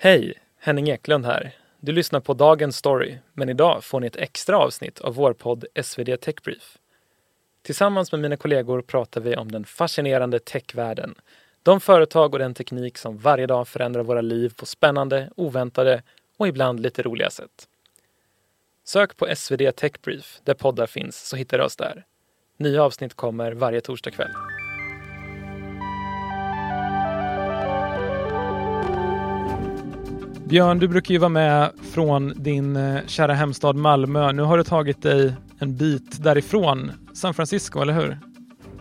Hej! Henning Eklund här. Du lyssnar på dagens story, men idag får ni ett extra avsnitt av vår podd SvD Tech Brief. Tillsammans med mina kollegor pratar vi om den fascinerande techvärlden. De företag och den teknik som varje dag förändrar våra liv på spännande, oväntade och ibland lite roliga sätt. Sök på SvD Tech Brief där poddar finns så hittar du oss där. Nya avsnitt kommer varje torsdag kväll. Björn, du brukar ju vara med från din eh, kära hemstad Malmö. Nu har du tagit dig en bit därifrån, San Francisco, eller hur?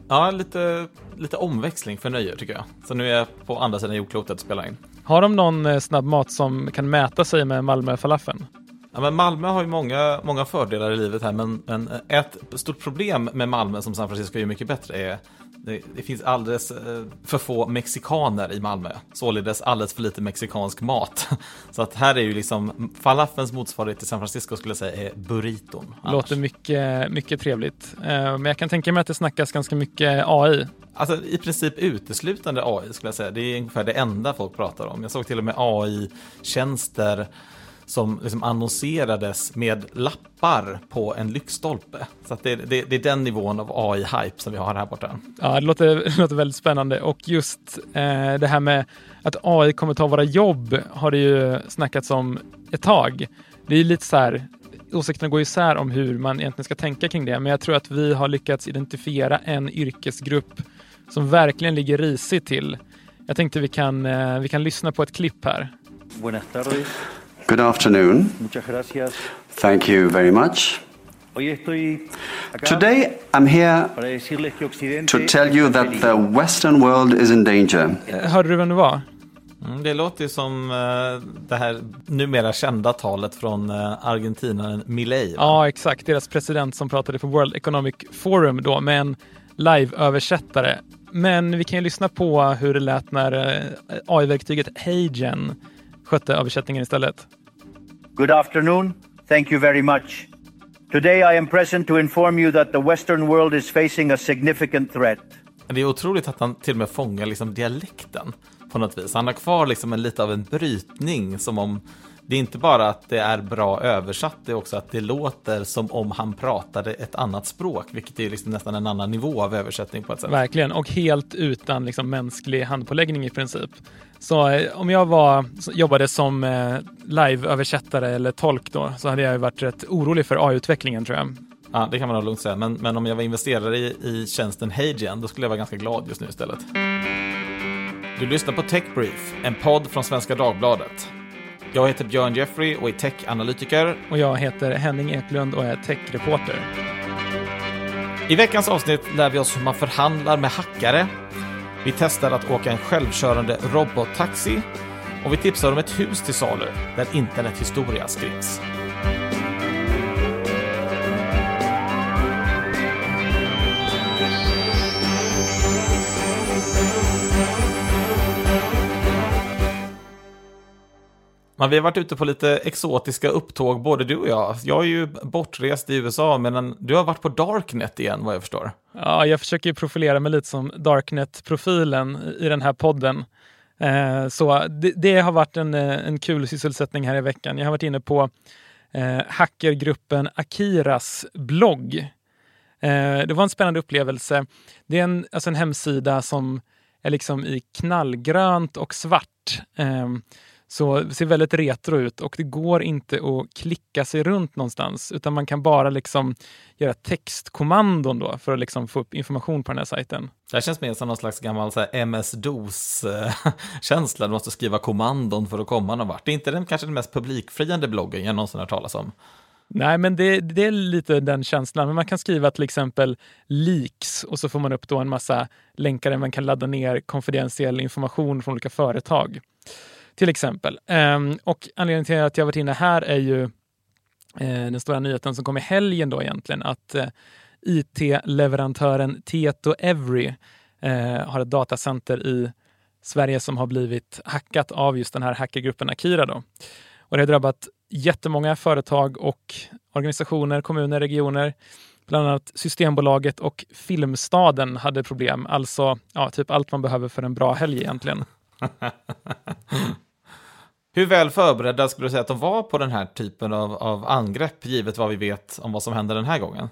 Ja, lite, lite omväxling för nöje tycker jag. Så nu är jag på andra sidan jordklotet och spelar in. Har de någon eh, snabb mat som kan mäta sig med Malmö-falafeln? Ja, men Malmö har ju många, många fördelar i livet här, men, men ett stort problem med Malmö som San Francisco är mycket bättre är det, det, finns alldeles eh, för få mexikaner i Malmö, således alldeles för lite mexikansk mat. Så att här är ju liksom falafelns motsvarighet till San Francisco skulle jag säga är burriton. Annars. Låter mycket, mycket trevligt. Eh, men jag kan tänka mig att det snackas ganska mycket AI. Alltså i princip uteslutande AI skulle jag säga. Det är ungefär det enda folk pratar om. Jag såg till och med AI-tjänster som liksom annonserades med lappar på en lyktstolpe. Så det, det, det, är den nivån av AI-hype som vi har här borta. Ja, det låter, det låter väldigt spännande och just eh, det här med att AI kommer ta våra jobb har det ju snackats om ett tag. Det är lite så här, åsikterna går isär om hur man egentligen ska tänka kring det, men jag tror att vi har lyckats identifiera en yrkesgrupp som verkligen ligger risigt till. Jag tänkte vi kan, eh, vi kan lyssna på ett klipp här. Buenas tardes. Good afternoon. Thank you very much. Today I'm here to tell you that the western world is in danger. Hörde du vem det var? Mm, det låter ju som uh, det här numera kända talet från uh, Argentina, Milei. Ja, exakt. Deras president som pratade på World Economic Forum då med en live-översättare. Men vi kan ju lyssna på hur det lät när uh, AI-verktyget HeyGen skötte översättningen istället. Good afternoon. Thank you very much. Today I am present to inform you that the western world is facing a significant threat. Det är otroligt att han till och med fångar liksom dialekten på något vis. Han har kvar liksom en, lite av en brytning som om det är inte bara att det är bra översatt, det är också att det låter som om han pratade ett annat språk, vilket är liksom nästan en annan nivå av översättning på ett sätt. Verkligen, och helt utan liksom mänsklig handpåläggning i princip. Så eh, om jag var, jobbade som eh, live-översättare eller tolk då, så hade jag varit rätt orolig för AI-utvecklingen tror jag. Ja, det kan man nog lugnt säga. Men, men om jag var investerare i, i tjänsten HeyGen, då skulle jag vara ganska glad just nu istället. Du lyssnar på Tech Brief, en podd från Svenska Dagbladet. Jag heter Björn Jeffrey och är tech-analytiker. Och jag heter Henning Eklund och är tech-reporter. I veckans avsnitt lär vi oss hur man förhandlar med hackare vi testar att åka en självkörande robottaxi och vi tipsar om ett hus till salu där internethistoria skrivs. Men vi har varit ute på lite exotiska upptåg, både du och jag. Jag är ju bortrest i USA, men du har varit på Darknet igen, vad jag förstår. Ja, jag försöker profilera mig lite som Darknet-profilen i den här podden. Eh, så det, det, har varit en, eh, en kul sysselsättning här i veckan. Jag har varit inne på eh, hackergruppen Akiras blogg. Eh, det var en spännande upplevelse. Det är en, alltså en hemsida som är liksom i knallgrönt och svart. Eh, så det ser väldigt retro ut och det går inte att klicka sig runt någonstans utan man kan bara liksom göra textkommandon då för att liksom få upp information på den här sajten. Det här känns mer som någon slags gammal MS-DOS-känsla. Du måste skriva kommandon för att komma någon vart. Det är inte den kanske den mest publikfriande bloggen jag någonsin har talas om. Nej, men det, det, är lite den känslan. Men man kan skriva till exempel leaks och så får man upp då en massa länkar där man kan ladda ner konfidentiell information från olika företag. Till exempel. Ehm, och anledningen till att jag varit inne här är ju eh, den stora nyheten som kom i helgen då egentligen att eh, IT-leverantören Tieto Every eh, har ett datacenter i Sverige som har blivit hackat av just den här hackergruppen Akira. Då. Och det har drabbat jättemånga företag och organisationer, kommuner, regioner. Bland annat Systembolaget och Filmstaden hade problem. Alltså ja, typ allt man behöver för en bra helg egentligen. Hur väl förberedda skulle du säga att de var på den här typen av, av angrepp, givet vad vi vet om vad som händer den här gången?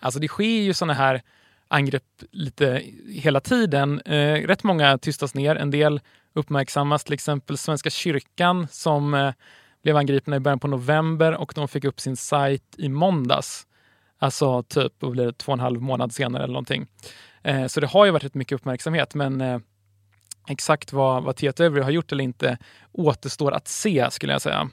Alltså det sker ju sådana här angrepp lite hela tiden. Eh, rätt många tystas ner, en del uppmärksammas, till exempel Svenska kyrkan som eh, blev angripna i början på november och de fick upp sin sajt i måndags. Alltså typ blir det, två och en halv månad senare eller någonting. Eh, så det har ju varit rätt mycket uppmärksamhet, men eh, exakt vad, vad Tieto har gjort eller inte återstår att se skulle jag säga.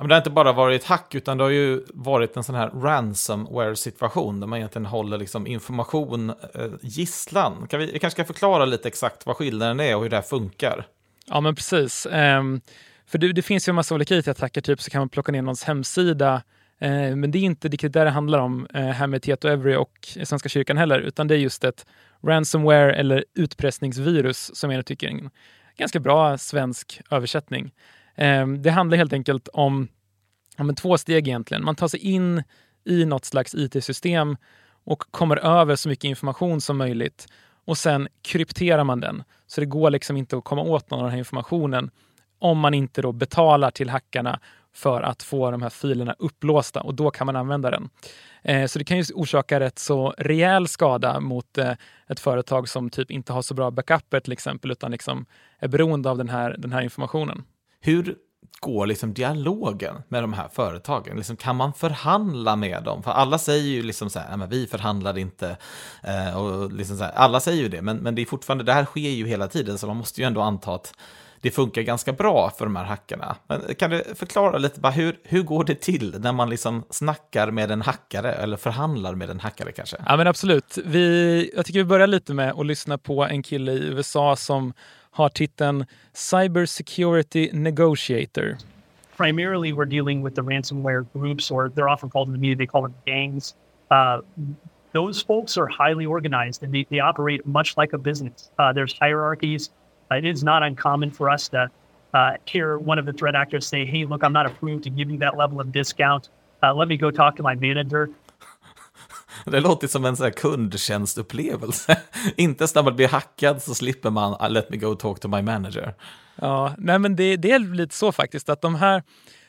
Men det har inte bara varit hack, utan det har ju varit en sån här ransomware-situation där man egentligen håller liksom information eh, gisslan. Kan vi, vi kanske ska förklara lite exakt vad skillnaden är och hur det här funkar? Ja, men precis. Um, för det, det, finns ju en massa olika it-attacker, typ så kan man plocka ner någons hemsida. Uh, men det är inte riktigt det det handlar om uh, här med Tieto Every och Svenska kyrkan heller, utan det är just ett ransomware eller utpressningsvirus som jag tycker är en ganska bra svensk översättning. Ehm, det handlar helt enkelt om, om två steg egentligen. Man tar sig in i något slags it-system och kommer över så mycket information som möjligt och sen krypterar man den. Så det går liksom inte att komma åt någon av den här informationen om man inte då betalar till hackarna för att få de här filerna upplåsta och då kan man använda den. Eh, så det kan ju orsaka rätt så rejäl skada mot eh, ett företag som typ inte har så bra backuper till exempel utan liksom är beroende av den här, den här informationen. Hur går liksom dialogen med de här företagen? Liksom, kan man förhandla med dem? För alla säger ju liksom så här, men vi förhandlar inte. Eh, och liksom så här, alla säger ju det, men, men det är fortfarande, det här sker ju hela tiden, så man måste ju ändå anta att det funkar ganska bra för de här hackarna. Men kan du förklara lite, bara hur, hur går det till när man liksom snackar med en hackare eller förhandlar med en hackare kanske? Ja men absolut. Vi, jag tycker vi börjar lite med att lyssna på en kille i USA som har titeln Cyber Security Negotiator. Primarily we're dealing with the ransomware groups or they're often called in the media, they call them gangs. Uh, those folks are highly organized and they, they operate much like a business. Uh, there's hierarchies. It is not uncommon for us to uh, hear one of the threat actors say, "Hey, look, I'm not approved to give you that level of discount. Uh, let me go talk to my manager." Det låter som en sån här kundtjänstupplevelse. Inte ens när man blir hackad så slipper man uh, “let me go talk to my manager”. Ja, nej men det, det är lite så faktiskt att de här,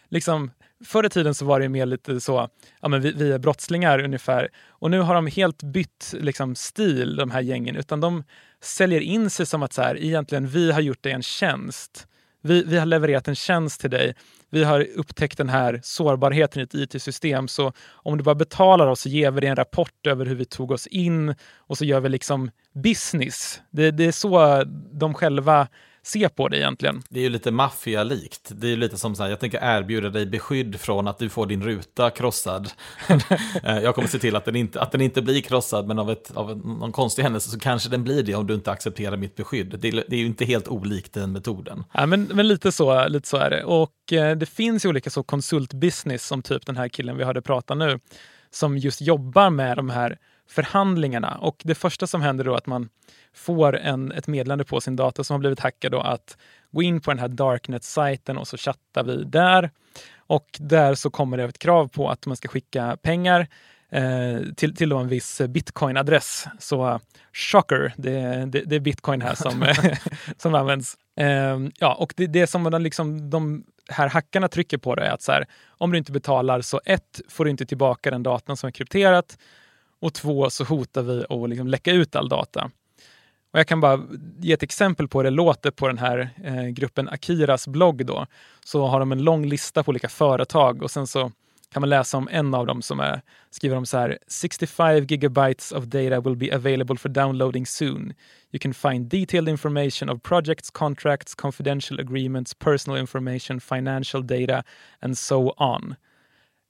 liksom, förr i tiden så var det mer lite så, ja men vi, vi är brottslingar ungefär. Och nu har de helt bytt liksom, stil, de här gängen, utan de säljer in sig som att så här, egentligen vi har gjort dig en tjänst. Vi, vi har levererat en tjänst till dig. Vi har upptäckt den här sårbarheten i ett IT-system. Så om du bara betalar oss så ger vi dig en rapport över hur vi tog oss in och så gör vi liksom business. Det, det är så de själva se på det egentligen. Det är ju lite maffialikt. Det är ju lite som så här, jag tänker erbjuda dig beskydd från att du får din ruta krossad. Eh, jag kommer se till att den inte, att den inte blir krossad, men av, ett, av någon konstig händelse så kanske den blir det om du inte accepterar mitt beskydd. Det är, det är ju inte helt olikt den metoden. Ja, men, men lite, så, lite så är det. Och eh, det finns ju olika så konsultbusiness som typ den här killen vi hörde prata nu, som just jobbar med de här förhandlingarna. Och det första som händer då är att man får en, ett meddelande på sin dator som har blivit hackad då att gå in på den här Darknet-sajten och så chattar vi där. Och där så kommer det ett krav på att man ska skicka pengar eh, till, till en viss bitcoin-adress. Så eh, shocker, det, det, det, är bitcoin här som, som används. Eh, ja, och det, det som man liksom, de här hackarna trycker på det är att så här, om du inte betalar så ett, får du inte tillbaka den datan som är krypterat och två, så hotar vi att liksom läcka ut all data. Och jag kan bara ge ett exempel på hur det låter på den här eh, gruppen Akiras blogg. Då. Så har de en lång lista på olika företag och sen så kan man läsa om en av dem som är, skriver om så här 65 gigabytes of data will be available for downloading soon. You can find detailed information of projects, contracts, confidential agreements, personal information, financial data and so on.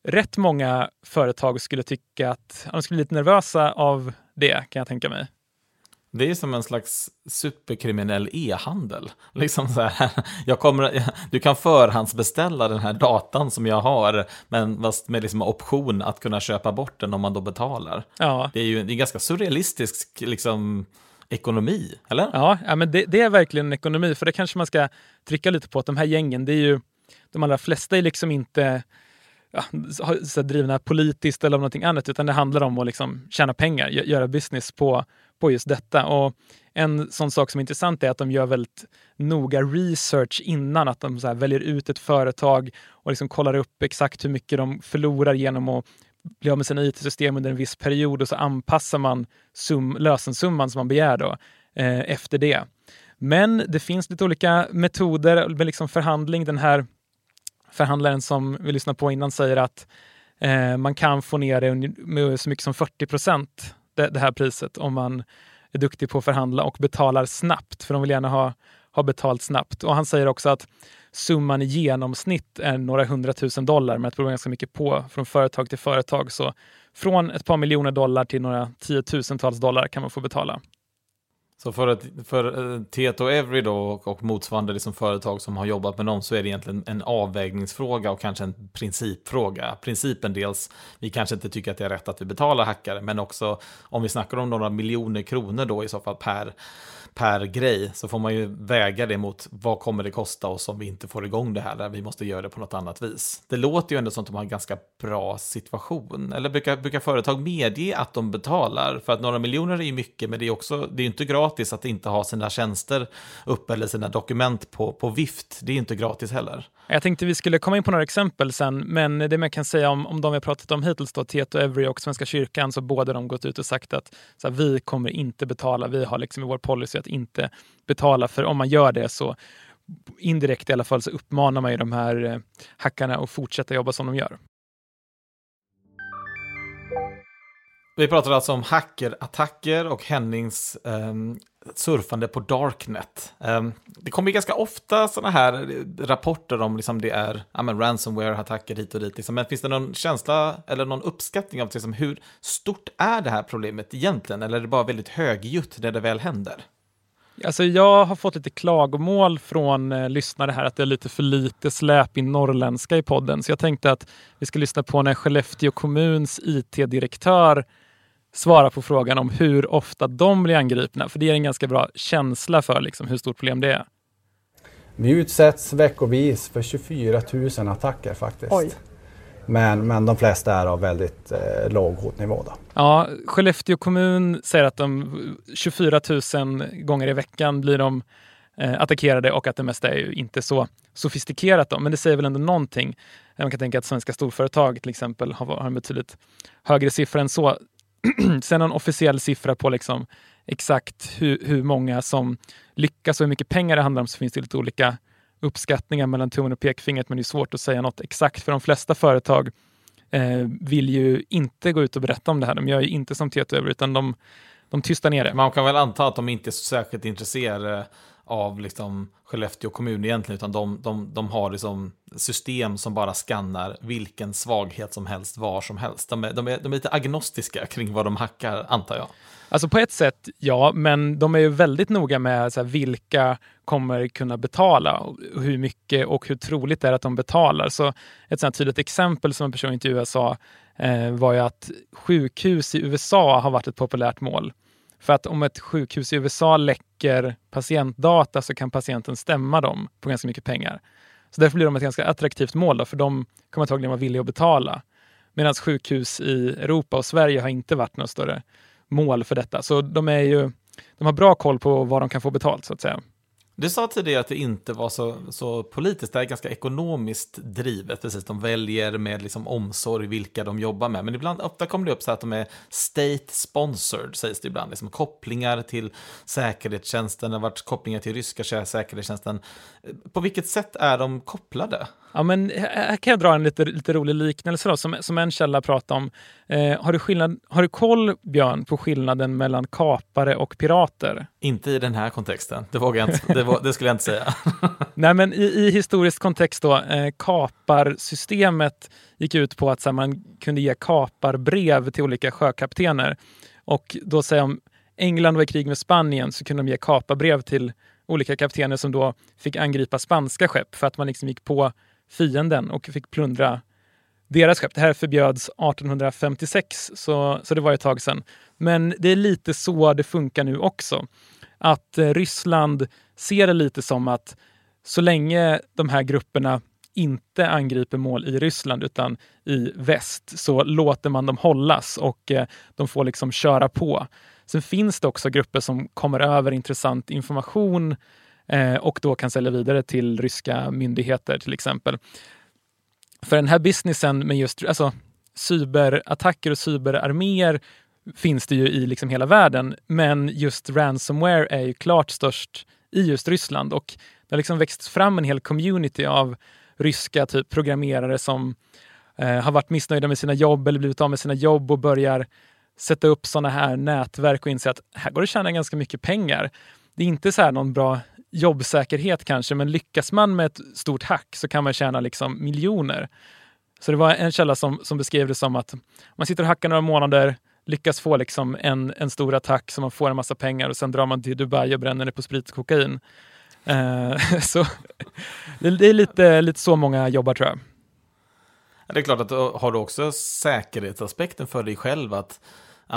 Rätt många företag skulle tycka att de skulle bli lite nervösa av det kan jag tänka mig. Det är som en slags superkriminell e-handel. Liksom så här, jag kommer, du kan förhandsbeställa den här datan som jag har, men med liksom option att kunna köpa bort den om man då betalar. Ja. Det är ju en ganska surrealistisk liksom, ekonomi, eller? Ja, ja men det, det, är verkligen en ekonomi, för det kanske man ska trycka lite på att de här gängen, det är ju, de allra flesta är liksom inte ja, så drivna politiskt eller av någonting annat, utan det handlar om att liksom tjäna pengar, göra business på, på just detta. Och en sån sak som är intressant är att de gör väldigt noga research innan, att de så väljer ut ett företag och liksom kollar upp exakt hur mycket de förlorar genom att bli av med sina IT-system under en viss period och så anpassar man sum, lösensumman som man begär då, eh, efter det. Men det finns lite olika metoder med liksom förhandling. Den här förhandlaren som vi lyssnade på innan säger att eh, man kan få ner det med så mycket som 40 procent, det, det, här priset, om man är duktig på att förhandla och betalar snabbt, för de vill gärna ha, ha betalt snabbt. Och han säger också att summan i genomsnitt är några hundratusen dollar, men det beror ganska mycket på från företag till företag. Så från ett par miljoner dollar till några tiotusentals dollar kan man få betala. Så för, ett, för eh, Tieto Every då och, och motsvarande liksom företag som har jobbat med dem så är det egentligen en avvägningsfråga och kanske en principfråga. Principen dels, vi kanske inte tycker att det är rätt att vi betalar hackare, men också om vi snackar om några miljoner kronor då i så fall per per grej så får man ju väga det mot vad kommer det kosta oss om vi inte får igång det här, där vi måste göra det på något annat vis. Det låter ju ändå som att de har en ganska bra situation. Eller brukar, brukar företag medge att de betalar? För att några miljoner är ju mycket, men det är också, det är inte gratis att inte ha sina tjänster uppe eller sina dokument på, på vift. Det är inte gratis heller. Jag tänkte vi skulle komma in på några exempel sen, men det man kan säga om, om de vi har pratat om hittills, då, Tieto Every och Svenska kyrkan, så båda de gått ut och sagt att så här, vi kommer inte betala. Vi har liksom i vår policy att inte betala, för om man gör det så indirekt i alla fall så uppmanar man ju de här eh, hackarna att fortsätta jobba som de gör. Vi pratar alltså om hackerattacker och Hennings eh, surfande på Darknet. Eh, det kommer ganska ofta sådana här rapporter om liksom det är ja, ransomware-attacker hit och dit. Liksom. Men finns det någon känsla eller någon uppskattning av liksom, hur stort är det här problemet egentligen? Eller är det bara väldigt högljutt när det väl händer? Alltså jag har fått lite klagomål från eh, lyssnare här att det är lite för lite släp i norrländska i podden. Så jag tänkte att vi ska lyssna på när Skellefteå kommuns IT-direktör svarar på frågan om hur ofta de blir angripna. För det ger en ganska bra känsla för liksom, hur stort problem det är. Vi utsätts veckovis för 24 000 attacker faktiskt. Oj. Men, men de flesta är av väldigt eh, låg hotnivå. Då. Ja, Skellefteå kommun säger att de 24 000 gånger i veckan blir de eh, attackerade och att det mesta är ju inte så sofistikerat. Då. Men det säger väl ändå någonting. Man kan tänka att svenska storföretag till exempel har, har en betydligt högre siffra än så. Sen en officiell siffra på liksom exakt hur, hur många som lyckas och hur mycket pengar det handlar om så finns det lite olika uppskattningar mellan tummen och pekfingret, men det är svårt att säga något exakt. För de flesta företag eh, vill ju inte gå ut och berätta om det här. De gör ju inte som Tieto utan de, de tystar ner det. Man kan väl anta att de inte är så särskilt intresserade av liksom Skellefteå kommun egentligen, utan de, de, de har liksom system som bara skannar vilken svaghet som helst var som helst. De är, de är, de är lite agnostiska kring vad de hackar, antar jag. Alltså på ett sätt, ja, men de är ju väldigt noga med så här, vilka kommer kunna betala, och hur mycket och hur troligt det är att de betalar. Så ett sånt tydligt exempel som en person i USA eh, var ju att sjukhus i USA har varit ett populärt mål. För att om ett sjukhus i USA läcker patientdata så kan patienten stämma dem på ganska mycket pengar. Så därför blir de ett ganska attraktivt mål, då, för de kommer antagligen vara villiga att betala. Medan sjukhus i Europa och Sverige har inte varit något större mål för detta. Så de, är ju, de har bra koll på vad de kan få betalt så att säga. Du sa tidigare att det inte var så, så politiskt, det är ganska ekonomiskt drivet. Precis, de väljer med liksom omsorg vilka de jobbar med. Men ibland, ofta kommer det upp så att de är state sponsored, sägs det ibland. Liksom kopplingar till säkerhetstjänsten, det har varit kopplingar till ryska säkerhetstjänsten. På vilket sätt är de kopplade? Ja, men här kan jag dra en lite, lite rolig liknelse då, som, som en källa pratar om. Eh, har, du skillnad, har du koll, Björn, på skillnaden mellan kapare och pirater? Inte i den här kontexten, det, vågar jag inte, det, det skulle jag inte säga. Nej, men i, i historisk kontext då, eh, kaparsystemet gick ut på att här, man kunde ge kaparbrev till olika sjökaptener. Och då säger om England var i krig med Spanien så kunde de ge kaparbrev till olika kaptener som då fick angripa spanska skepp för att man liksom gick på fienden och fick plundra deras skepp. Det här förbjöds 1856, så, så det var ett tag sedan. Men det är lite så det funkar nu också. Att eh, Ryssland ser det lite som att så länge de här grupperna inte angriper mål i Ryssland utan i väst så låter man dem hållas och eh, de får liksom köra på. Sen finns det också grupper som kommer över intressant information eh, och då kan sälja vidare till ryska myndigheter till exempel. För den här businessen med just alltså, cyberattacker och cyberarméer finns det ju i liksom hela världen. Men just ransomware är ju klart störst i just Ryssland och det har liksom växt fram en hel community av ryska typ programmerare som eh, har varit missnöjda med sina jobb eller blivit av med sina jobb och börjar sätta upp sådana här nätverk och inse att här går det att tjäna ganska mycket pengar. Det är inte så här någon bra jobbsäkerhet kanske, men lyckas man med ett stort hack så kan man tjäna liksom miljoner. Så det var en källa som, som beskrev det som att man sitter och hackar några månader, lyckas få liksom en, en stor attack så man får en massa pengar och sen drar man till Dubai och bränner det på sprit och kokain. Eh, så det är lite, lite så många jobbar tror jag. Det är klart att har du också säkerhetsaspekten för dig själv att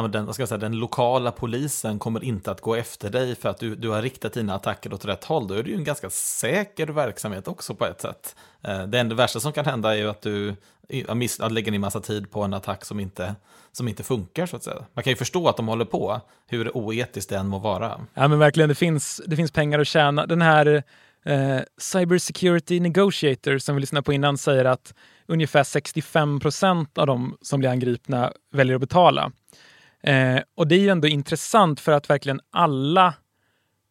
den, ska säga, den lokala polisen kommer inte att gå efter dig för att du, du har riktat dina attacker åt rätt håll. Då är det ju en ganska säker verksamhet också på ett sätt. Eh, det enda värsta som kan hända är ju att du lägger ner massa tid på en attack som inte, som inte funkar så att säga. Man kan ju förstå att de håller på, hur oetiskt det än må vara. Ja men verkligen, det finns, det finns pengar att tjäna. Den här eh, Cyber Security Negotiator som vi lyssnade på innan säger att ungefär 65 procent av de som blir angripna väljer att betala. Eh, och det är ju ändå intressant för att verkligen alla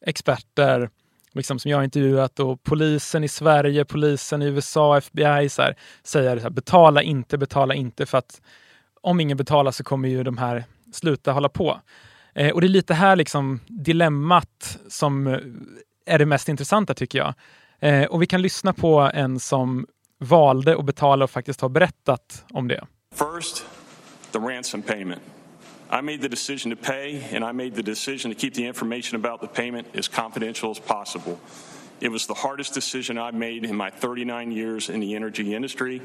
experter liksom, som jag har intervjuat och polisen i Sverige, polisen i USA, FBI så här, säger så här, betala inte, betala inte för att om ingen betalar så kommer ju de här sluta hålla på. Eh, och det är lite här liksom dilemmat som eh, är det mest intressanta tycker jag. Eh, och vi kan lyssna på en som valde att betala och faktiskt har berättat om det. First, the ransom payment. I made the decision to pay, and I made the decision to keep the information about the payment as confidential as possible. It was the hardest decision I've made in my 39 years in the energy industry,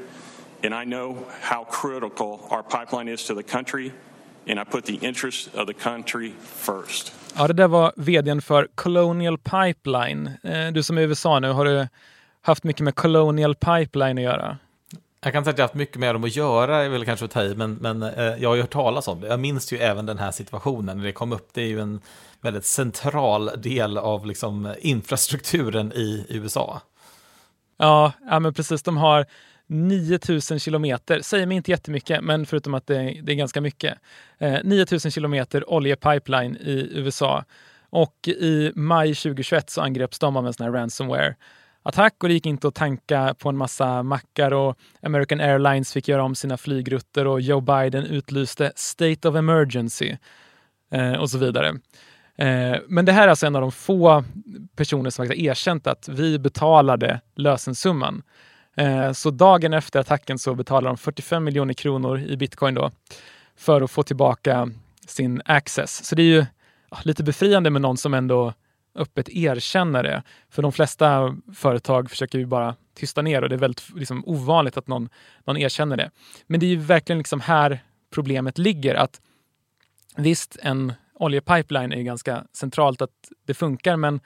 and I know how critical our pipeline is to the country, and I put the interest of the country first. Ja, det där var vdn för Colonial Pipeline. Eh, du som är i USA nu, har du haft mycket med Colonial Pipeline att göra? Jag kan säga att jag haft mycket med dem att göra, är väl kanske att ta i, men, men eh, jag har ju hört talas om det. Jag minns ju även den här situationen när det kom upp. Det är ju en väldigt central del av liksom, infrastrukturen i USA. Ja, ja men precis. De har 9000 kilometer, säger mig inte jättemycket, men förutom att det, det är ganska mycket. Eh, 9000 kilometer oljepipeline i USA. Och i maj 2021 så angreps de av en sån här ransomware attack och det gick inte att tanka på en massa mackar och American Airlines fick göra om sina flygrutter och Joe Biden utlyste State of Emergency eh, och så vidare. Eh, men det här är alltså en av de få personer som faktiskt har erkänt att vi betalade lösensumman. Eh, så dagen efter attacken så betalade de 45 miljoner kronor i bitcoin då för att få tillbaka sin access. Så det är ju ja, lite befriande med någon som ändå öppet erkänna det. För de flesta företag försöker ju bara tysta ner och det är väldigt liksom, ovanligt att någon, någon erkänner det. Men det är ju verkligen liksom här problemet ligger. att Visst, en oljepipeline är ganska centralt att det funkar, men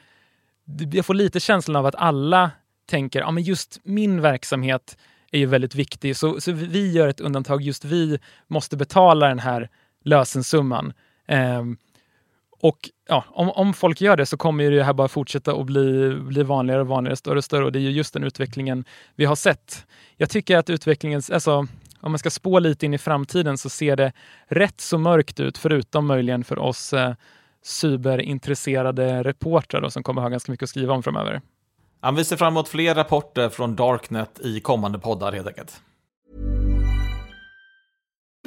jag får lite känslan av att alla tänker ja, men just min verksamhet är ju väldigt viktig, så, så vi gör ett undantag. Just vi måste betala den här lösensumman. Um, och ja, om, om folk gör det så kommer det här bara fortsätta att bli, bli vanligare och vanligare, större och större. Och det är ju just den utvecklingen vi har sett. Jag tycker att utvecklingen, alltså, om man ska spå lite in i framtiden så ser det rätt så mörkt ut, förutom möjligen för oss eh, cyberintresserade reportrar som kommer ha ganska mycket att skriva om framöver. Ja, vi ser fram emot fler rapporter från Darknet i kommande poddar helt enkelt.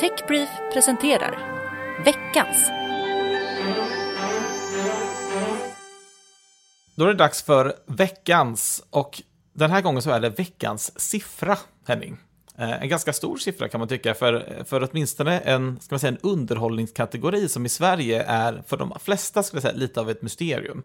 Techbrief presenterar veckans Då är det dags för veckans och den här gången så är det veckans siffra, Henning. Eh, en ganska stor siffra kan man tycka, för, för åtminstone en, ska man säga, en underhållningskategori som i Sverige är för de flesta skulle säga, lite av ett mysterium.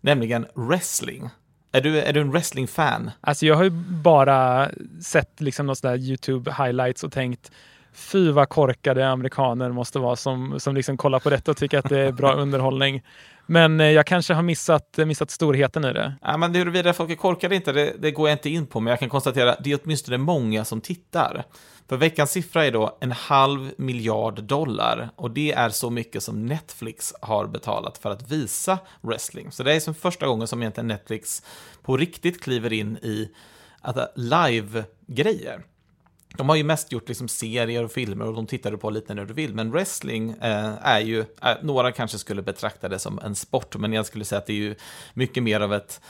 Nämligen wrestling. Är du, är du en wrestling-fan? Alltså jag har ju bara sett liksom något sådär YouTube highlights och tänkt fy vad korkade amerikaner måste vara som, som liksom kollar på detta och tycker att det är bra underhållning. Men eh, jag kanske har missat, missat storheten i det. Ja, men huruvida folk är korkade inte, det, det går jag inte in på, men jag kan konstatera att det är åtminstone många som tittar. För veckans siffra är då en halv miljard dollar och det är så mycket som Netflix har betalat för att visa wrestling. Så det är som första gången som egentligen Netflix på riktigt kliver in i live-grejer. De har ju mest gjort liksom serier och filmer och de tittar du på lite när du vill. Men wrestling eh, är ju, eh, några kanske skulle betrakta det som en sport, men jag skulle säga att det är ju mycket mer av ett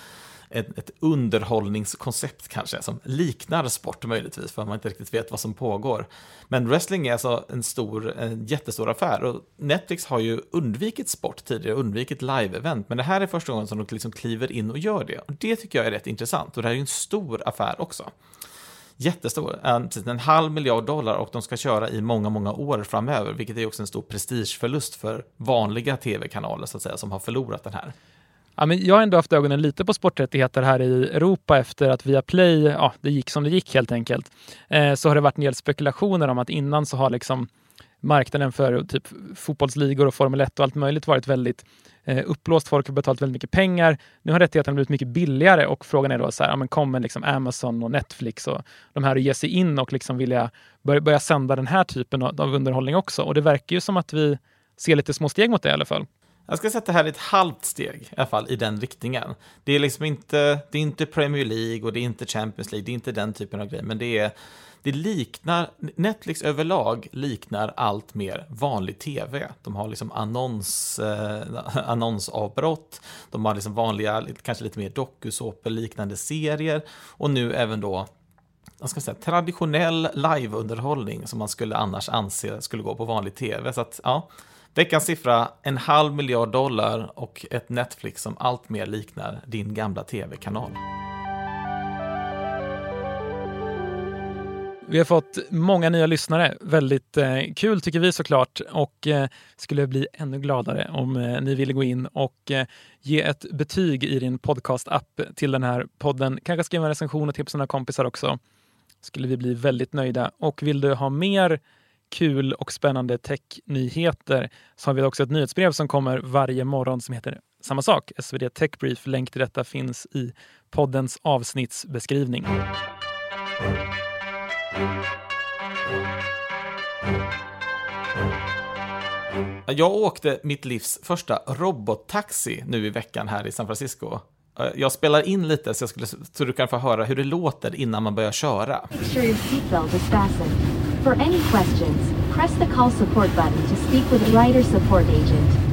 ett, ett underhållningskoncept kanske, som liknar sport möjligtvis, för man inte riktigt vet vad som pågår. Men wrestling är alltså en stor, en jättestor affär och Netflix har ju undvikit sport tidigare, undvikit live-event, men det här är första gången som de liksom kliver in och gör det. Och det tycker jag är rätt intressant och det här är ju en stor affär också jättestor, en, en halv miljard dollar och de ska köra i många, många år framöver, vilket är också en stor prestigeförlust för vanliga tv-kanaler så att säga, som har förlorat den här. Ja, men jag har ändå haft ögonen lite på sporträttigheter här i Europa efter att Viaplay, ja, det gick som det gick helt enkelt. Eh, så har det varit en del spekulationer om att innan så har liksom marknaden för typ fotbollsligor och Formel 1 och allt möjligt varit väldigt eh, uppblåst. Folk har betalat väldigt mycket pengar. Nu har rättigheterna blivit mycket billigare och frågan är då så här, ja, men kommer liksom Amazon och Netflix och de här att ge sig in och liksom vilja börja, börja sända den här typen av, av underhållning också? Och det verkar ju som att vi ser lite små steg mot det i alla fall. Jag ska sätta här ett halvt steg i alla fall i den riktningen. Det är liksom inte, det är inte Premier League och det är inte Champions League, det är inte den typen av grej, men det är det liknar, Netflix överlag liknar allt mer vanlig tv. De har liksom annons, eh, annonsavbrott, de har liksom vanliga, kanske lite mer dokusåpor liknande serier och nu även då jag ska säga, traditionell liveunderhållning som man skulle annars anse skulle gå på vanlig tv. Så att, ja, Veckans siffra, en halv miljard dollar och ett Netflix som allt mer liknar din gamla tv-kanal. Vi har fått många nya lyssnare. Väldigt eh, kul tycker vi såklart och eh, skulle bli ännu gladare om eh, ni ville gå in och eh, ge ett betyg i din podcast-app till den här podden. Kanske skriva en recension och tipsa några kompisar också. Skulle vi bli väldigt nöjda. Och vill du ha mer kul och spännande technyheter så har vi också ett nyhetsbrev som kommer varje morgon som heter samma sak, SvD Tech Brief. Länk till detta finns i poddens avsnittsbeskrivning. Jag åkte mitt livs första robottaxi nu i veckan här i San Francisco. Eh, jag spelar in lite så, jag skulle, så du kan få höra hur det låter innan man börjar köra. For any questions, press the call support button to speak with a rider support agent.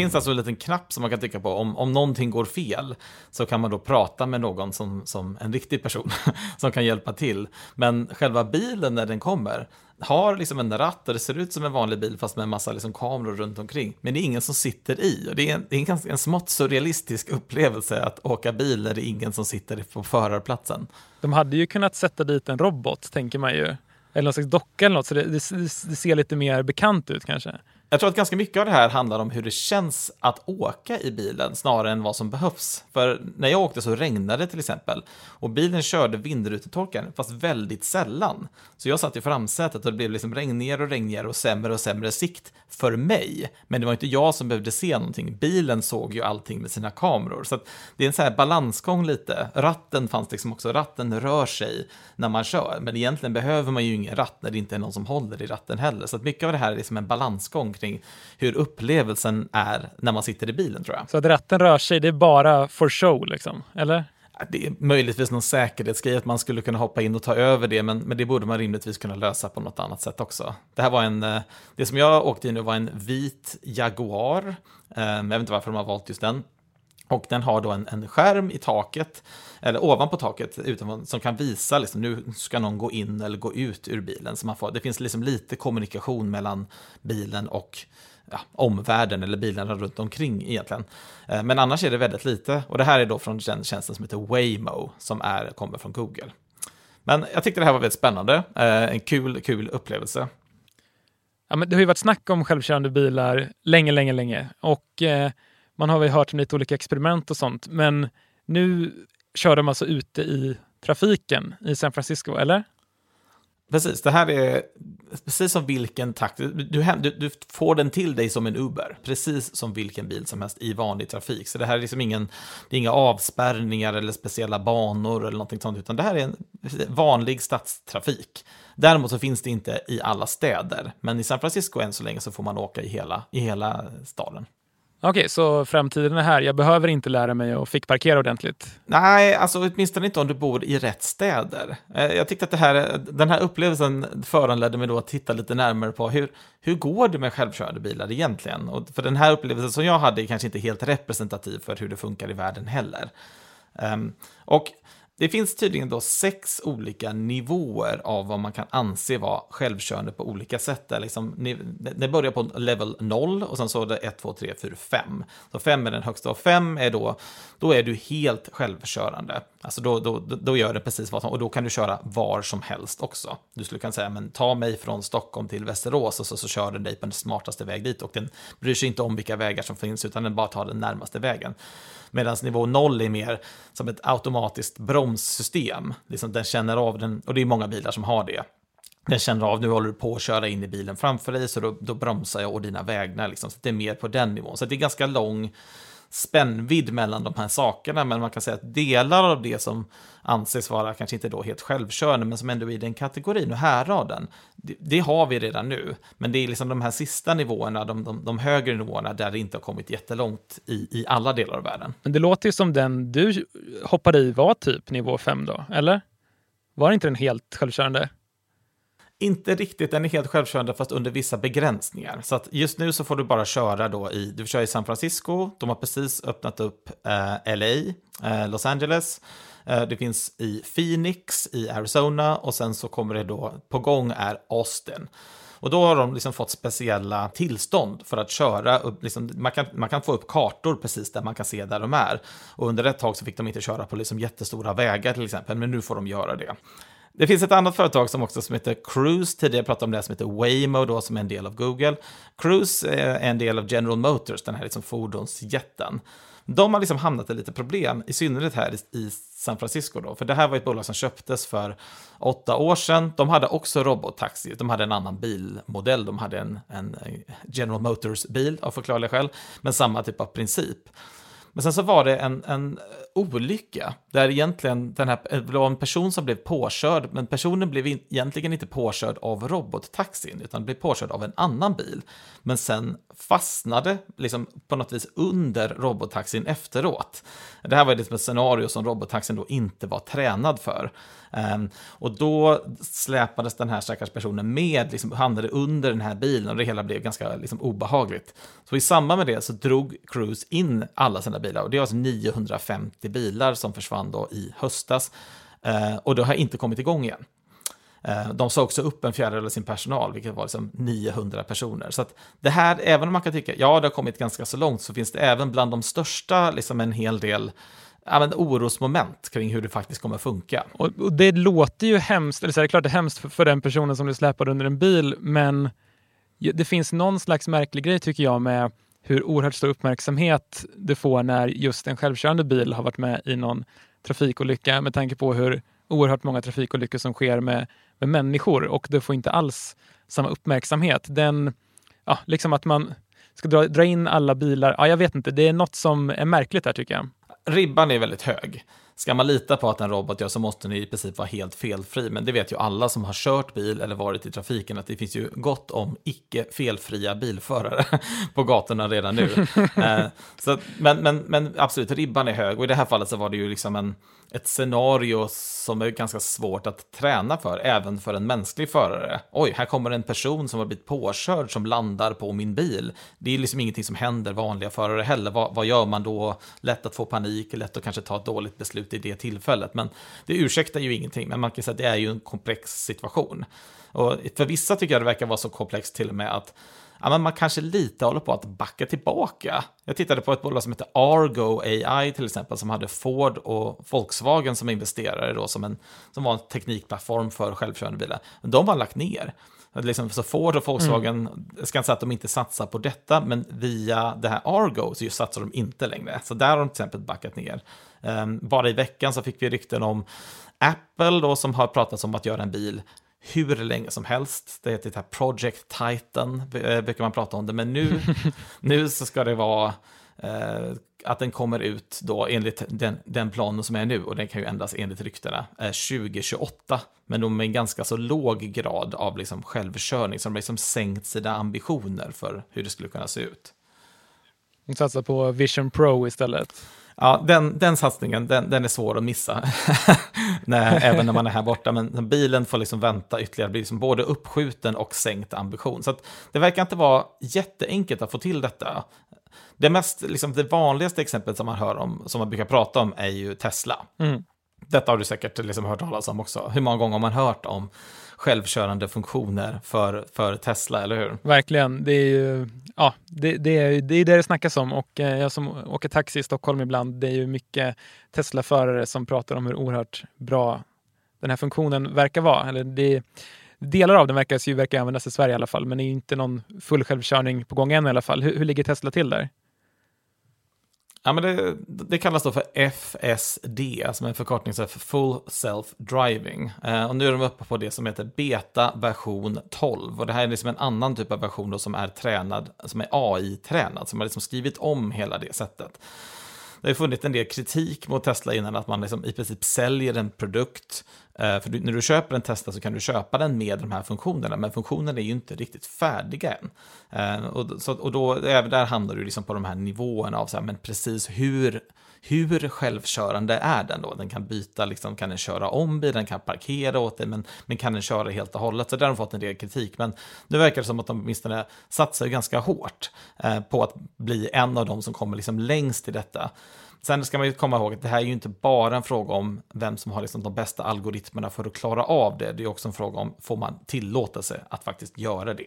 Det finns alltså en liten knapp som man kan trycka på. Om, om någonting går fel så kan man då prata med någon som, som en riktig person som kan hjälpa till. Men själva bilen när den kommer har liksom en ratt och det ser ut som en vanlig bil fast med en massa liksom kameror runt omkring. Men det är ingen som sitter i och det är en, det är en, ganska, en smått surrealistisk upplevelse att åka bil när det är ingen som sitter på förarplatsen. De hade ju kunnat sätta dit en robot, tänker man ju eller någon slags docka eller något, så det, det, det, ser lite mer bekant ut kanske. Jag tror att ganska mycket av det här handlar om hur det känns att åka i bilen snarare än vad som behövs. För när jag åkte så regnade det till exempel och bilen körde vindrutetorkaren fast väldigt sällan. Så jag satt i framsätet och det blev liksom regnigare och regnigare och sämre och sämre sikt för mig. Men det var inte jag som behövde se någonting. Bilen såg ju allting med sina kameror. Så det är en sån här balansgång lite. Ratten fanns liksom också, ratten rör sig när man kör. Men egentligen behöver man ju ingen ratt när det inte är någon som håller i ratten heller. Så mycket av det här är liksom en balansgång kring hur upplevelsen är när man sitter i bilen tror jag. Så att ratten rör sig, det är bara for show liksom, eller? Det är möjligtvis någon säkerhetsgrej att man skulle kunna hoppa in och ta över det, men, men det borde man rimligtvis kunna lösa på något annat sätt också. Det här var en, eh, det som jag åkte i nu var en vit Jaguar, eh, jag vet inte varför de har valt just den, och den har då en, en skärm i taket, eller ovanpå taket, utan, som kan visa liksom, nu ska någon gå in eller gå ut ur bilen. Så man får, det finns liksom lite kommunikation mellan bilen och ja, omvärlden eller bilarna runt omkring egentligen. Eh, men annars är det väldigt lite. Och det här är då från den tjänsten som heter Waymo, som är, kommer från Google. Men jag tyckte det här var väldigt spännande. Eh, en kul, kul upplevelse. Ja, men det har ju varit snack om självkörande bilar länge, länge, länge. Och eh, man har väl hört om lite olika experiment och sånt. Men nu kör de alltså ute i trafiken i San Francisco, eller? Precis, det här är precis som vilken taxi. Du, du, du, får den till dig som en Uber, precis som vilken bil som helst i vanlig trafik. Så det här är liksom ingen, det är inga avspärrningar eller speciella banor eller någonting sånt, utan det här är en vanlig stadstrafik. Däremot så finns det inte i alla städer, men i San Francisco än så länge så får man åka i hela, i hela staden. Okej, okay, så framtiden är här. Jag behöver inte lära mig att fick parkera ordentligt? Nej, alltså åtminstone inte om du bor i rätt städer. Eh, jag tyckte att det här, den här upplevelsen föranledde mig då att titta lite närmare på hur, hur går det med självkörande bilar egentligen? Och för den här upplevelsen som jag hade är kanske inte helt representativ för hur det funkar i världen heller. Um, och det finns tydligen då sex olika nivåer av vad man kan anse vara självkörande på olika sätt. Det, liksom, det börjar på level 0 och sen så är det 1, 2, 3, 4, 5. Så 5 är den högsta och 5 är då, då är du helt självkörande. Alltså då, då, då gör det precis vad som, och då kan du köra var som helst också. Du skulle kunna säga, men ta mig från Stockholm till Västerås och så, så kör den dig på den smartaste väg dit och den bryr sig inte om vilka vägar som finns utan den bara tar den närmaste vägen. Medan nivå 0 är mer som ett automatiskt bromssystem. Liksom den känner av den, och det är många bilar som har det. Den känner av, nu håller du på att köra in i bilen framför dig, så då, då bromsar jag och dina vägnar. Liksom. Så det är mer på den nivån. Så det är ganska lång spännvidd mellan de här sakerna, men man kan säga att delar av det som anses vara kanske inte då helt självkörande, men som ändå är i den kategorin och härraden, det, det, har vi redan nu. Men det är liksom de här sista nivåerna, de, de, de, högre nivåerna, där det inte har kommit jättelångt i, i alla delar av världen. Men det låter ju som den du hoppade i var typ nivå 5 då, eller? Var inte den helt självkörande? Inte riktigt, den är helt självkörande fast under vissa begränsningar. Så att just nu så får du bara köra då i, du köra i San Francisco, de har precis öppnat upp eh, LA, eh, Los Angeles, Eh, det finns i Phoenix i Arizona och sen så kommer det då, på gång är Austin. Och då har de liksom fått speciella tillstånd för att köra upp, liksom, man, kan, man kan få upp kartor precis där man kan se där de är. Och under ett tag så fick de inte köra på liksom jättestora vägar till exempel, men nu får de göra det. Det finns ett annat företag som också som heter Cruise, tidigare pratade om det som heter Waymo då, som är en del av Google. Cruise eh, är en del av General Motors, den här liksom fordonsjätten. De har liksom hamnat i lite problem, i synnerhet här i San Francisco då, för det här var ett bolag som köptes för åtta år sedan. De hade också robottaxi, de hade en annan bilmodell, de hade en, en General Motors-bil av förklarliga skäl, men samma typ av princip. Men sen så var det en, en olycka där egentligen den här, det var en person som blev påkörd, men personen blev egentligen inte påkörd av robottaxin, utan blev påkörd av en annan bil. Men sen fastnade liksom på något vis under robottaxin efteråt. Det här var liksom ett scenario som robottaxin då inte var tränad för. Um, och då släpades den här stackars personen med, liksom hamnade under den här bilen och det hela blev ganska liksom, obehagligt. Så i samband med det så drog Cruise in alla sina bilar och det var alltså 950 bilar som försvann då i höstas. Uh, och det har inte kommit igång igen. Eh, de sa också upp en fjärdedel av sin personal, vilket var liksom 900 personer. Så att det här, även om man kan tycka, ja, det har kommit ganska så långt, så finns det även bland de största liksom en hel del men orosmoment kring hur det faktiskt kommer funka. Och, och det låter ju hemskt, eller så är det klart det är hemskt för, för den personen som blir släpad under en bil, men det finns någon slags märklig grej tycker jag med hur oerhört stor uppmärksamhet det får när just en självkörande bil har varit med i någon trafikolycka med tanke på hur oerhört många trafikolyckor som sker med, med människor och det får inte alls samma uppmärksamhet. Den, ja, liksom att man ska dra, dra in alla bilar, ja, jag vet inte, det är något som är märkligt där tycker jag ribban är väldigt hög. ska man lita på att en robot gör så måste den i princip vara helt felfri. Men det vet ju alla som har kört bil eller varit i trafiken att det finns ju gott om icke felfria bilförare på gatorna redan nu. eh, så, men, men, men absolut, ribban är hög och i det här fallet så var det ju liksom en, ett scenario som är ganska svårt att träna för, även för en mänsklig förare. Oj, här kommer en person som har blivit påkörd som landar på min bil. Det är liksom ingenting som händer vanliga förare heller. Vad, vad gör man då? Lätt att få panik, lätt att kanske ta ett dåligt beslut i det tillfället. Men det ursäktar ju ingenting, men man kan säga att det är ju en komplex situation. Och för vissa tycker jag det verkar vara så komplext till och med att ja, men man kanske lite håller på att backa tillbaka. Jag tittade på ett bolag som heter Argo AI till exempel, som hade Ford och Volkswagen som investerare då, som, en, som var en teknikplattform för självkörande bilar. De har lagt ner. Liksom, så Ford och Volkswagen, mm. jag ska inte säga att de inte satsar på detta, men via det här Argo så just satsar de inte längre. Så där har de till exempel backat ner. Um, bara i veckan så fick vi rykten om Apple då som har pratat om att göra en bil hur länge som helst. Det heter det här Project Titan, eh, brukar man prata om det. Men nu, nu så ska det vara eh, att den kommer ut då enligt den, den planen som är nu, och den kan ju ändras enligt ryktena, eh, 2028. Men de med en ganska så låg grad av liksom självkörning, så de har liksom sänkt sina ambitioner för hur det skulle kunna se ut. De satsar på Vision Pro istället. Ja, den, den satsningen, den, den är svår att missa, när, även när man är här borta. Men bilen får liksom vänta ytterligare, blir liksom både uppskjuten och sänkt ambition. Så det verkar inte vara jätteenkelt att få till detta. Det, mest, liksom, det vanligaste exemplet som man hör om, som man brukar prata om, är ju Tesla. Mm. Detta har du säkert liksom hört talas om också. Hur många gånger har man hört om självkörande funktioner för, för Tesla, eller hur? Verkligen. Det är ju ja, det, det, är, det är det det snackas om och eh, jag som åker taxi i Stockholm ibland, det är ju mycket Tesla-förare som pratar om hur oerhört bra den här funktionen verkar vara. Eller det, delar av den verkar ju verkar användas i Sverige i alla fall, men det är inte någon full självkörning på gång än i alla fall. Hur, hur ligger Tesla till där? Ja, men det, det, kallas då för FSD, alltså som är en förkortning för Full Self Driving. Eh, och nu är de uppe på det som heter Beta version 12. Och det här är liksom en annan typ av version då som är tränad, som är AI-tränad, som har liksom skrivit om hela det sättet det har funnits en del kritik mot Tesla innan att man liksom i princip säljer en produkt. Eh, för när du köper en Tesla så kan du köpa den med de här funktionerna, men funktionerna är ju inte riktigt färdiga än. Eh, och, så, och då, även där hamnar du liksom på de här nivåerna av så här, men precis hur hur självkörande är den då? Den kan byta, liksom, kan den köra om bilen, den kan parkera åt dig, men, men kan den köra helt och hållet? Så där har de fått en del kritik, men nu verkar det som att de åtminstone satsar ganska hårt eh, på att bli en av de som kommer liksom längst i detta. Sen ska man ju komma ihåg att det här är ju inte bara en fråga om vem som har liksom de bästa algoritmerna för att klara av det. Det är också en fråga om, får man tillåtelse att faktiskt göra det?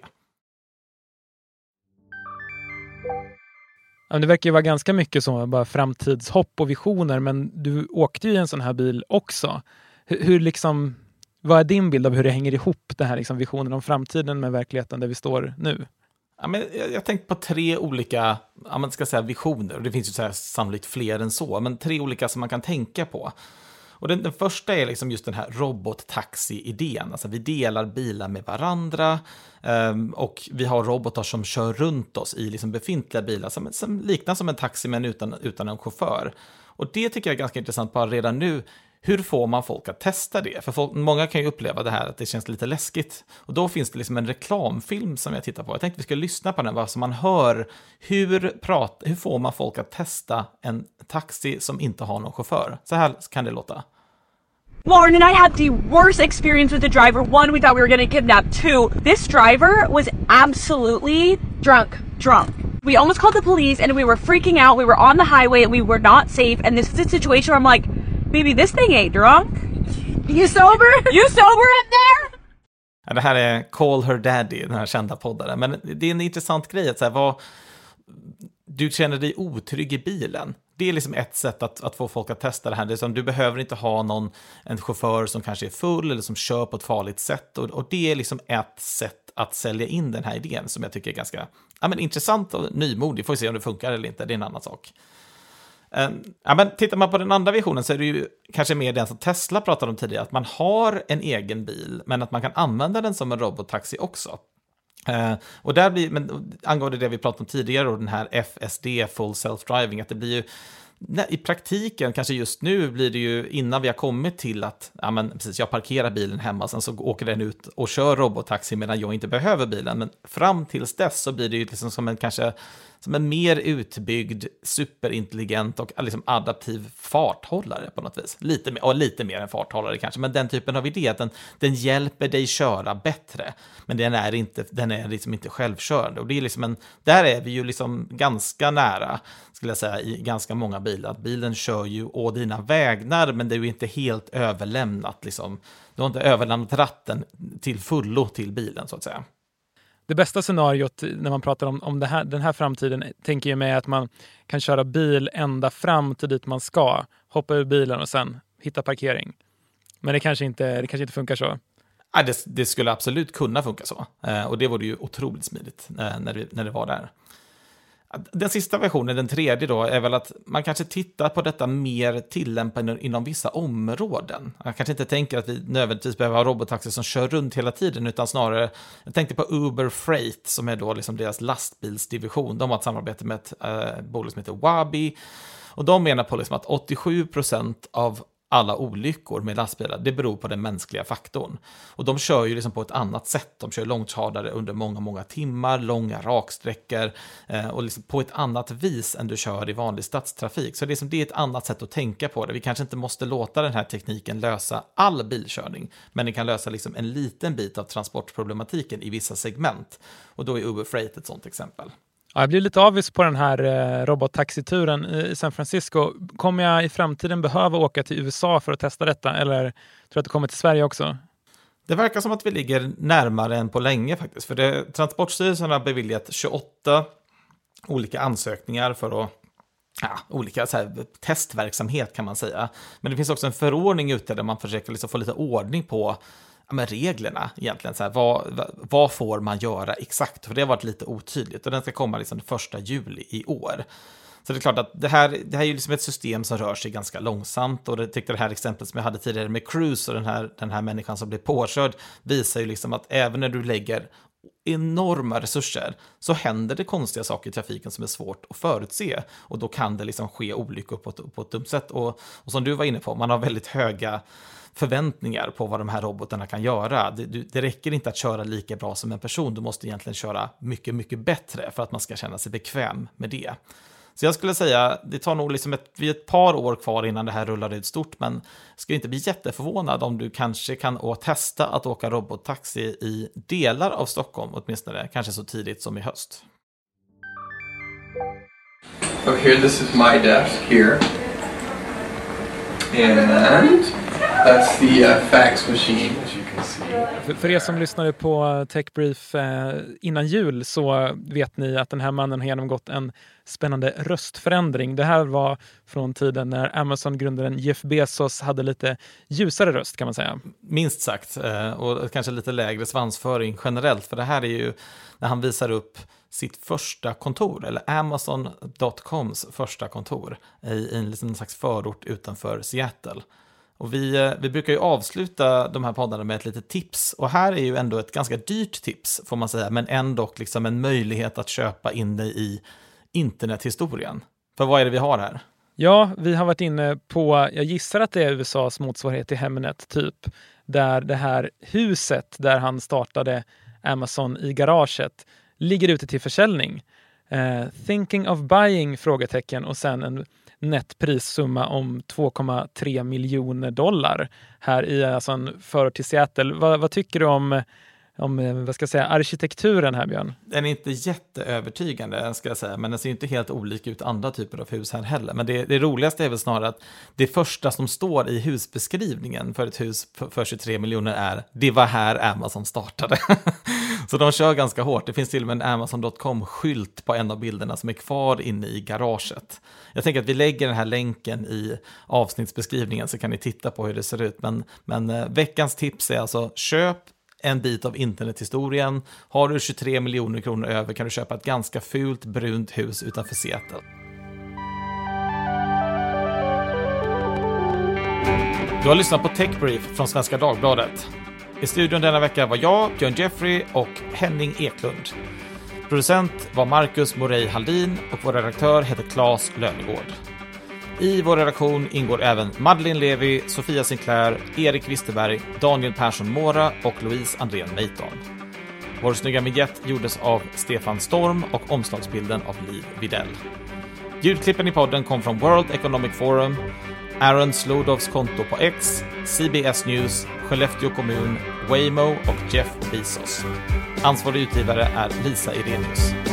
Ja, det verkar ju vara ganska mycket så, bara framtidshopp och visioner, men du åkte ju i en sån här bil också. Hur, hur liksom, vad är din bild av hur det hänger ihop, den här liksom visionen om framtiden med verkligheten där vi står nu? Ja, men jag, jag tänkte på tre olika ja, man ska säga visioner, och det finns ju så här, sannolikt fler än så, men tre olika som man kan tänka på. Och den, den första är liksom just den här robottaxi-idén. Alltså vi delar bilar med varandra um, och vi har robotar som kör runt oss i liksom befintliga bilar som, som liknar som en taxi men utan, utan en chaufför. Och det tycker jag är ganska intressant bara redan nu. Hur får man folk att testa det? För folk, många kan ju uppleva det här att det känns lite läskigt. Och då finns det liksom en reklamfilm som jag tittar på. Jag tänkte vi ska lyssna på den, bara så man hör hur, prat, hur får man folk att testa en taxi som inte har någon chaufför. Så här kan det låta. Lauren and I had the worst experience with the driver. One, we thought we were getting kidnapped. Two, this driver was absolutely drunk. Drunk. We almost called the police and we were freaking out. We were on the highway and we were not safe. And this is a situation where I'm like, baby, this thing ain't drunk. You sober? You sober up there? Ja, det här är Call Her Daddy, den här kända poddaren. Men det är en intressant grej att så vad, du känner dig otrygg i bilen. Det är liksom ett sätt att, att få folk att testa det här. Det är som, du behöver inte ha någon, en chaufför som kanske är full eller som kör på ett farligt sätt. Och, och det är liksom ett sätt att sälja in den här idén som jag tycker är ganska ja, men intressant och nymodig. Får vi se om det funkar eller inte, det är en annan sak. Ehm, ja, men tittar man på den andra visionen så är det ju kanske mer den som Tesla pratade om tidigare, att man har en egen bil, men att man kan använda den som en robottaxi också. Uh, och där blir, men angående det vi pratade om tidigare, och den här FSD, Full Self Driving, att det blir ju i praktiken, kanske just nu, blir det ju innan vi har kommit till att ja, men, precis, jag parkerar bilen hemma, sen så åker den ut och kör robottaxi medan jag inte behöver bilen. Men fram tills dess så blir det ju liksom som en kanske som en mer utbyggd, superintelligent och liksom adaptiv farthållare på något vis. Lite mer, och lite mer än farthållare kanske, men den typen av idé, att den, den hjälper dig köra bättre. Men den är, inte, den är liksom inte självkörande. Och det är liksom en, där är vi ju liksom ganska nära, skulle jag säga, i ganska många bilar. Att bilen kör ju å dina vägnar, men det är ju inte helt överlämnat. Liksom. Du har inte överlämnat ratten till fullo till bilen, så att säga det bästa scenariot när man pratar om, om här, den här framtiden tänker jag mig att man kan köra bil ända fram till dit man ska, hoppa ur bilen och sen hitta parkering. Men det kanske inte, det kanske inte funkar så. Ja, det, det skulle absolut kunna funka så. Eh, och det vore ju otroligt smidigt eh, när, vi, när det var där. Den sista versionen, den tredje då, är väl att man kanske tittar på detta mer tillämpat inom vissa områden. Jag kanske inte tänker att vi nödvändigtvis behöver ha robottaxi som kör runt hela tiden, utan snarare, jag tänkte på Uber Freight, som är då liksom deras lastbilsdivision. De har ett samarbete med ett eh, bolag som heter Wabi. Och de menar på liksom att 87% av alla olyckor med lastbilar, det beror på den mänskliga faktorn. Och de kör ju liksom på ett annat sätt. De kör långtradare under många, många timmar, långa raksträckor eh, och liksom på ett annat vis än du kör i vanlig stadstrafik. Så det är, liksom, det är ett annat sätt att tänka på det. Vi kanske inte måste låta den här tekniken lösa all bilkörning, men den kan lösa liksom en liten bit av transportproblematiken i vissa segment. Och då är Uber Freight ett sådant exempel. Ja, jag blir lite avis på den här eh, robottaxituren i San Francisco. Kommer jag i framtiden behöva åka till USA för att testa detta eller tror du att det kommer till Sverige också? Det verkar som att vi ligger närmare än på länge faktiskt. För det, Transportstyrelsen har beviljat 28 olika ansökningar för att ja, olika så här, testverksamhet kan man säga. Men det finns också en förordning ute där man försöker liksom få lite ordning på men reglerna egentligen. Så här, vad, vad får man göra exakt? För det har varit lite otydligt och den ska komma liksom den första juli i år. Så det är klart att det här, det här är ju liksom ett system som rör sig ganska långsamt och det tyckte det här exemplet som jag hade tidigare med Cruise och den här, den här människan som blev påkörd visar ju liksom att även när du lägger enorma resurser så händer det konstiga saker i trafiken som är svårt att förutse och då kan det liksom ske olyckor på ett, på ett dumt sätt. Och, och som du var inne på, man har väldigt höga förväntningar på vad de här robotarna kan göra. Det, det, räcker inte att köra lika bra som en person, du måste egentligen köra mycket, mycket bättre för att man ska känna sig bekväm med det. Så jag skulle säga, det tar nog liksom ett, vi ett par år kvar innan det här rullar ut stort, men ska inte bli jätteförvånad om du kanske kan testa att åka robottaxi i delar av Stockholm, åtminstone kanske så tidigt som i höst. Okay, this is my desk here. And That's the uh, fax machine as you can see. För, för er som lyssnade på Techbrief eh, innan jul så vet ni att den här mannen har genomgått en spännande röstförändring. Det här var från tiden när Amazon-grundaren Jeff Bezos hade lite ljusare röst kan man säga. Minst sagt, eh, och kanske lite lägre svansföring generellt, för det här är ju när han visar upp sitt första kontor, eller Amazon.coms första kontor i en, liksom en slags förort utanför Seattle. Och vi, eh, vi brukar ju avsluta de här poddarna med ett litet tips. Och här är ju ändå ett ganska dyrt tips, får man säga, men ändå liksom en möjlighet att köpa in dig i internethistorien. För vad är det vi har här? Ja, vi har varit inne på, jag gissar att det är USAs motsvarighet till Hemnet, typ. Där det här huset där han startade Amazon i garaget ligger ute till försäljning. Uh, thinking of buying? frågetecken och sen en netprissumma om 2,3 miljoner dollar här i alltså en förort till Seattle. Vad, vad tycker du om om eh, vad ska jag säga, arkitekturen här, Björn? Den är inte jätteövertygande, ska jag säga, men den ser inte helt olik ut andra typer av hus här heller. Men det, det roligaste är väl snarare att det första som står i husbeskrivningen för ett hus för 23 miljoner är det var här Amazon startade. Så de kör ganska hårt. Det finns till och med en Amazon.com-skylt på en av bilderna som är kvar inne i garaget. Jag tänker att vi lägger den här länken i avsnittsbeskrivningen så kan ni titta på hur det ser ut. Men, men eh, veckans tips är alltså köp en bit av internethistorien. Har du 23 miljoner kronor över kan du köpa ett ganska fult brunt hus utanför Seattle. Du har lyssnat på Techbrief från Svenska Dagbladet. I studion denna vecka var jag, Björn Jeffrey och Henning Eklund. Producent var Marcus Morey Haldin och vår redaktör heter Claes Lönegård. I vår redaktion ingår även Madeleine Levi, Sofia Sinclair, Erik Wisterberg, Daniel Persson Mora och Louise Andrén Meiton. Vår snygga vignett gjordes av Stefan Storm och omslagsbilden av Liv Videll. Ljudklippen i podden kom från World Economic Forum, Aaron Slodovs konto på X, CBS News, Skellefteå kommun, Waymo och Jeff Bezos. Ansvarig utgivare är Lisa Irenius.